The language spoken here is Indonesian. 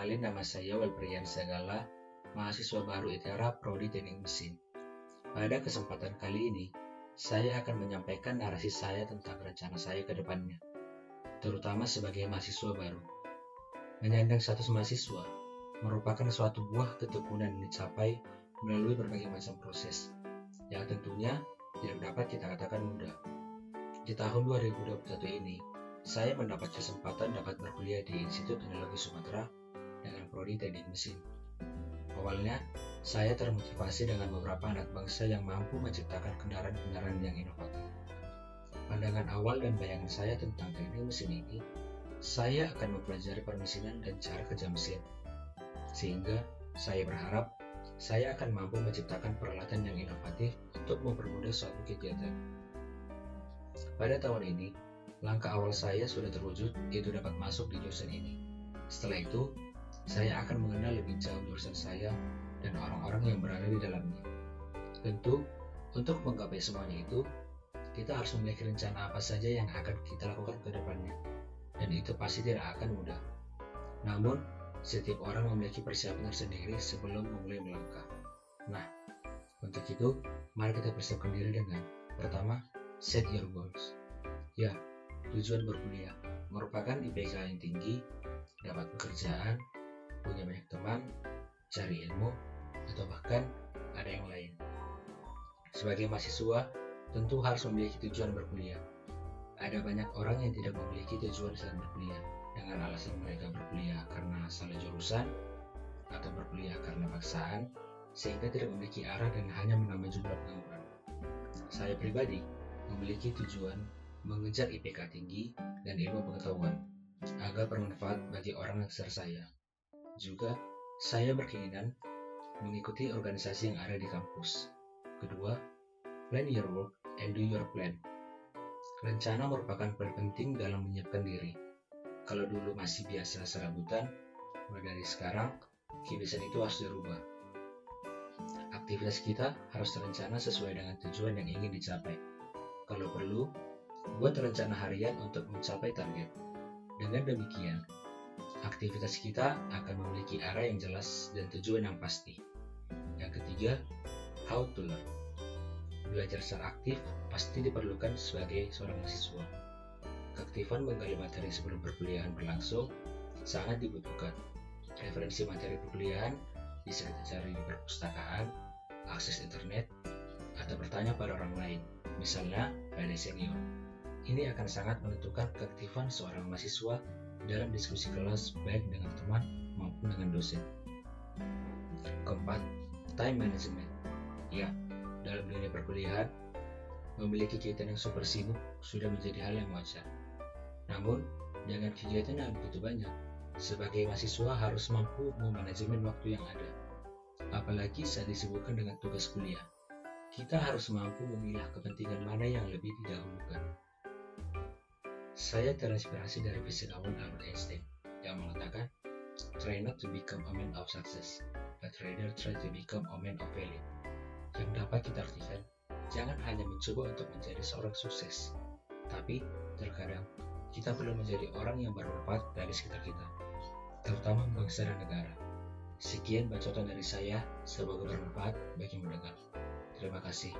Kenalin nama saya Walprian Segala, mahasiswa baru ITERA Prodi Teknik Mesin. Pada kesempatan kali ini, saya akan menyampaikan narasi saya tentang rencana saya ke depannya, terutama sebagai mahasiswa baru. Menyandang status mahasiswa merupakan suatu buah ketekunan yang dicapai melalui berbagai macam proses, yang tentunya tidak dapat kita katakan mudah. Di tahun 2021 ini, saya mendapat kesempatan dapat berkuliah di Institut Teknologi Sumatera prodi teknik mesin. Awalnya, saya termotivasi dengan beberapa anak bangsa yang mampu menciptakan kendaraan-kendaraan yang inovatif. Pandangan awal dan bayangan saya tentang teknik mesin ini, saya akan mempelajari permesinan dan cara kerja mesin. Sehingga, saya berharap saya akan mampu menciptakan peralatan yang inovatif untuk mempermudah suatu kegiatan. Pada tahun ini, langkah awal saya sudah terwujud, yaitu dapat masuk di jurusan ini. Setelah itu, saya akan mengenal lebih jauh jurusan saya dan orang-orang yang berada di dalamnya. Tentu, untuk menggapai semuanya itu, kita harus memiliki rencana apa saja yang akan kita lakukan ke depannya. Dan itu pasti tidak akan mudah. Namun, setiap orang memiliki persiapan tersendiri sebelum memulai melangkah. Nah, untuk itu, mari kita persiapkan diri dengan pertama, set your goals. Ya, tujuan berkuliah merupakan IPK yang tinggi, dapat pekerjaan, punya banyak teman, cari ilmu, atau bahkan ada yang lain. Sebagai mahasiswa, tentu harus memiliki tujuan berkuliah. Ada banyak orang yang tidak memiliki tujuan saat berkuliah, dengan alasan mereka berkuliah karena salah jurusan, atau berkuliah karena paksaan, sehingga tidak memiliki arah dan hanya menambah jumlah pengangguran. Saya pribadi memiliki tujuan mengejar IPK tinggi dan ilmu pengetahuan agar bermanfaat bagi orang sekitar saya. Juga, saya berkeinginan mengikuti organisasi yang ada di kampus. Kedua, plan your work and do your plan. Rencana merupakan poin penting dalam menyiapkan diri. Kalau dulu masih biasa serabutan, mulai dari sekarang, kebiasaan itu harus dirubah. Aktivitas kita harus terencana sesuai dengan tujuan yang ingin dicapai. Kalau perlu, buat rencana harian untuk mencapai target. Dengan demikian, aktivitas kita akan memiliki arah yang jelas dan tujuan yang pasti. Yang ketiga, how to learn. Belajar secara aktif pasti diperlukan sebagai seorang mahasiswa. Keaktifan menggali materi sebelum perkuliahan berlangsung sangat dibutuhkan. Referensi materi perkuliahan bisa kita cari di perpustakaan, akses internet, atau bertanya pada orang lain, misalnya pada senior. Ini akan sangat menentukan keaktifan seorang mahasiswa dalam diskusi kelas baik dengan teman maupun dengan dosen. Keempat, time management. Ya, dalam dunia perkuliahan, memiliki kegiatan yang super sibuk sudah menjadi hal yang wajar. Namun, dengan kegiatan yang begitu banyak, sebagai mahasiswa harus mampu memanajemen waktu yang ada. Apalagi saat disibukkan dengan tugas kuliah. Kita harus mampu memilah kepentingan mana yang lebih didahulukan. Saya terinspirasi dari fisikawan Albert Einstein yang mengatakan, Try not to become a man of success, but rather try to become a man of value. Yang dapat kita artikan, jangan hanya mencoba untuk menjadi seorang sukses, tapi terkadang kita perlu menjadi orang yang bermanfaat dari sekitar kita, terutama bangsa dan negara. Sekian bacotan dari saya, semoga bermanfaat bagi mendengar. Terima kasih.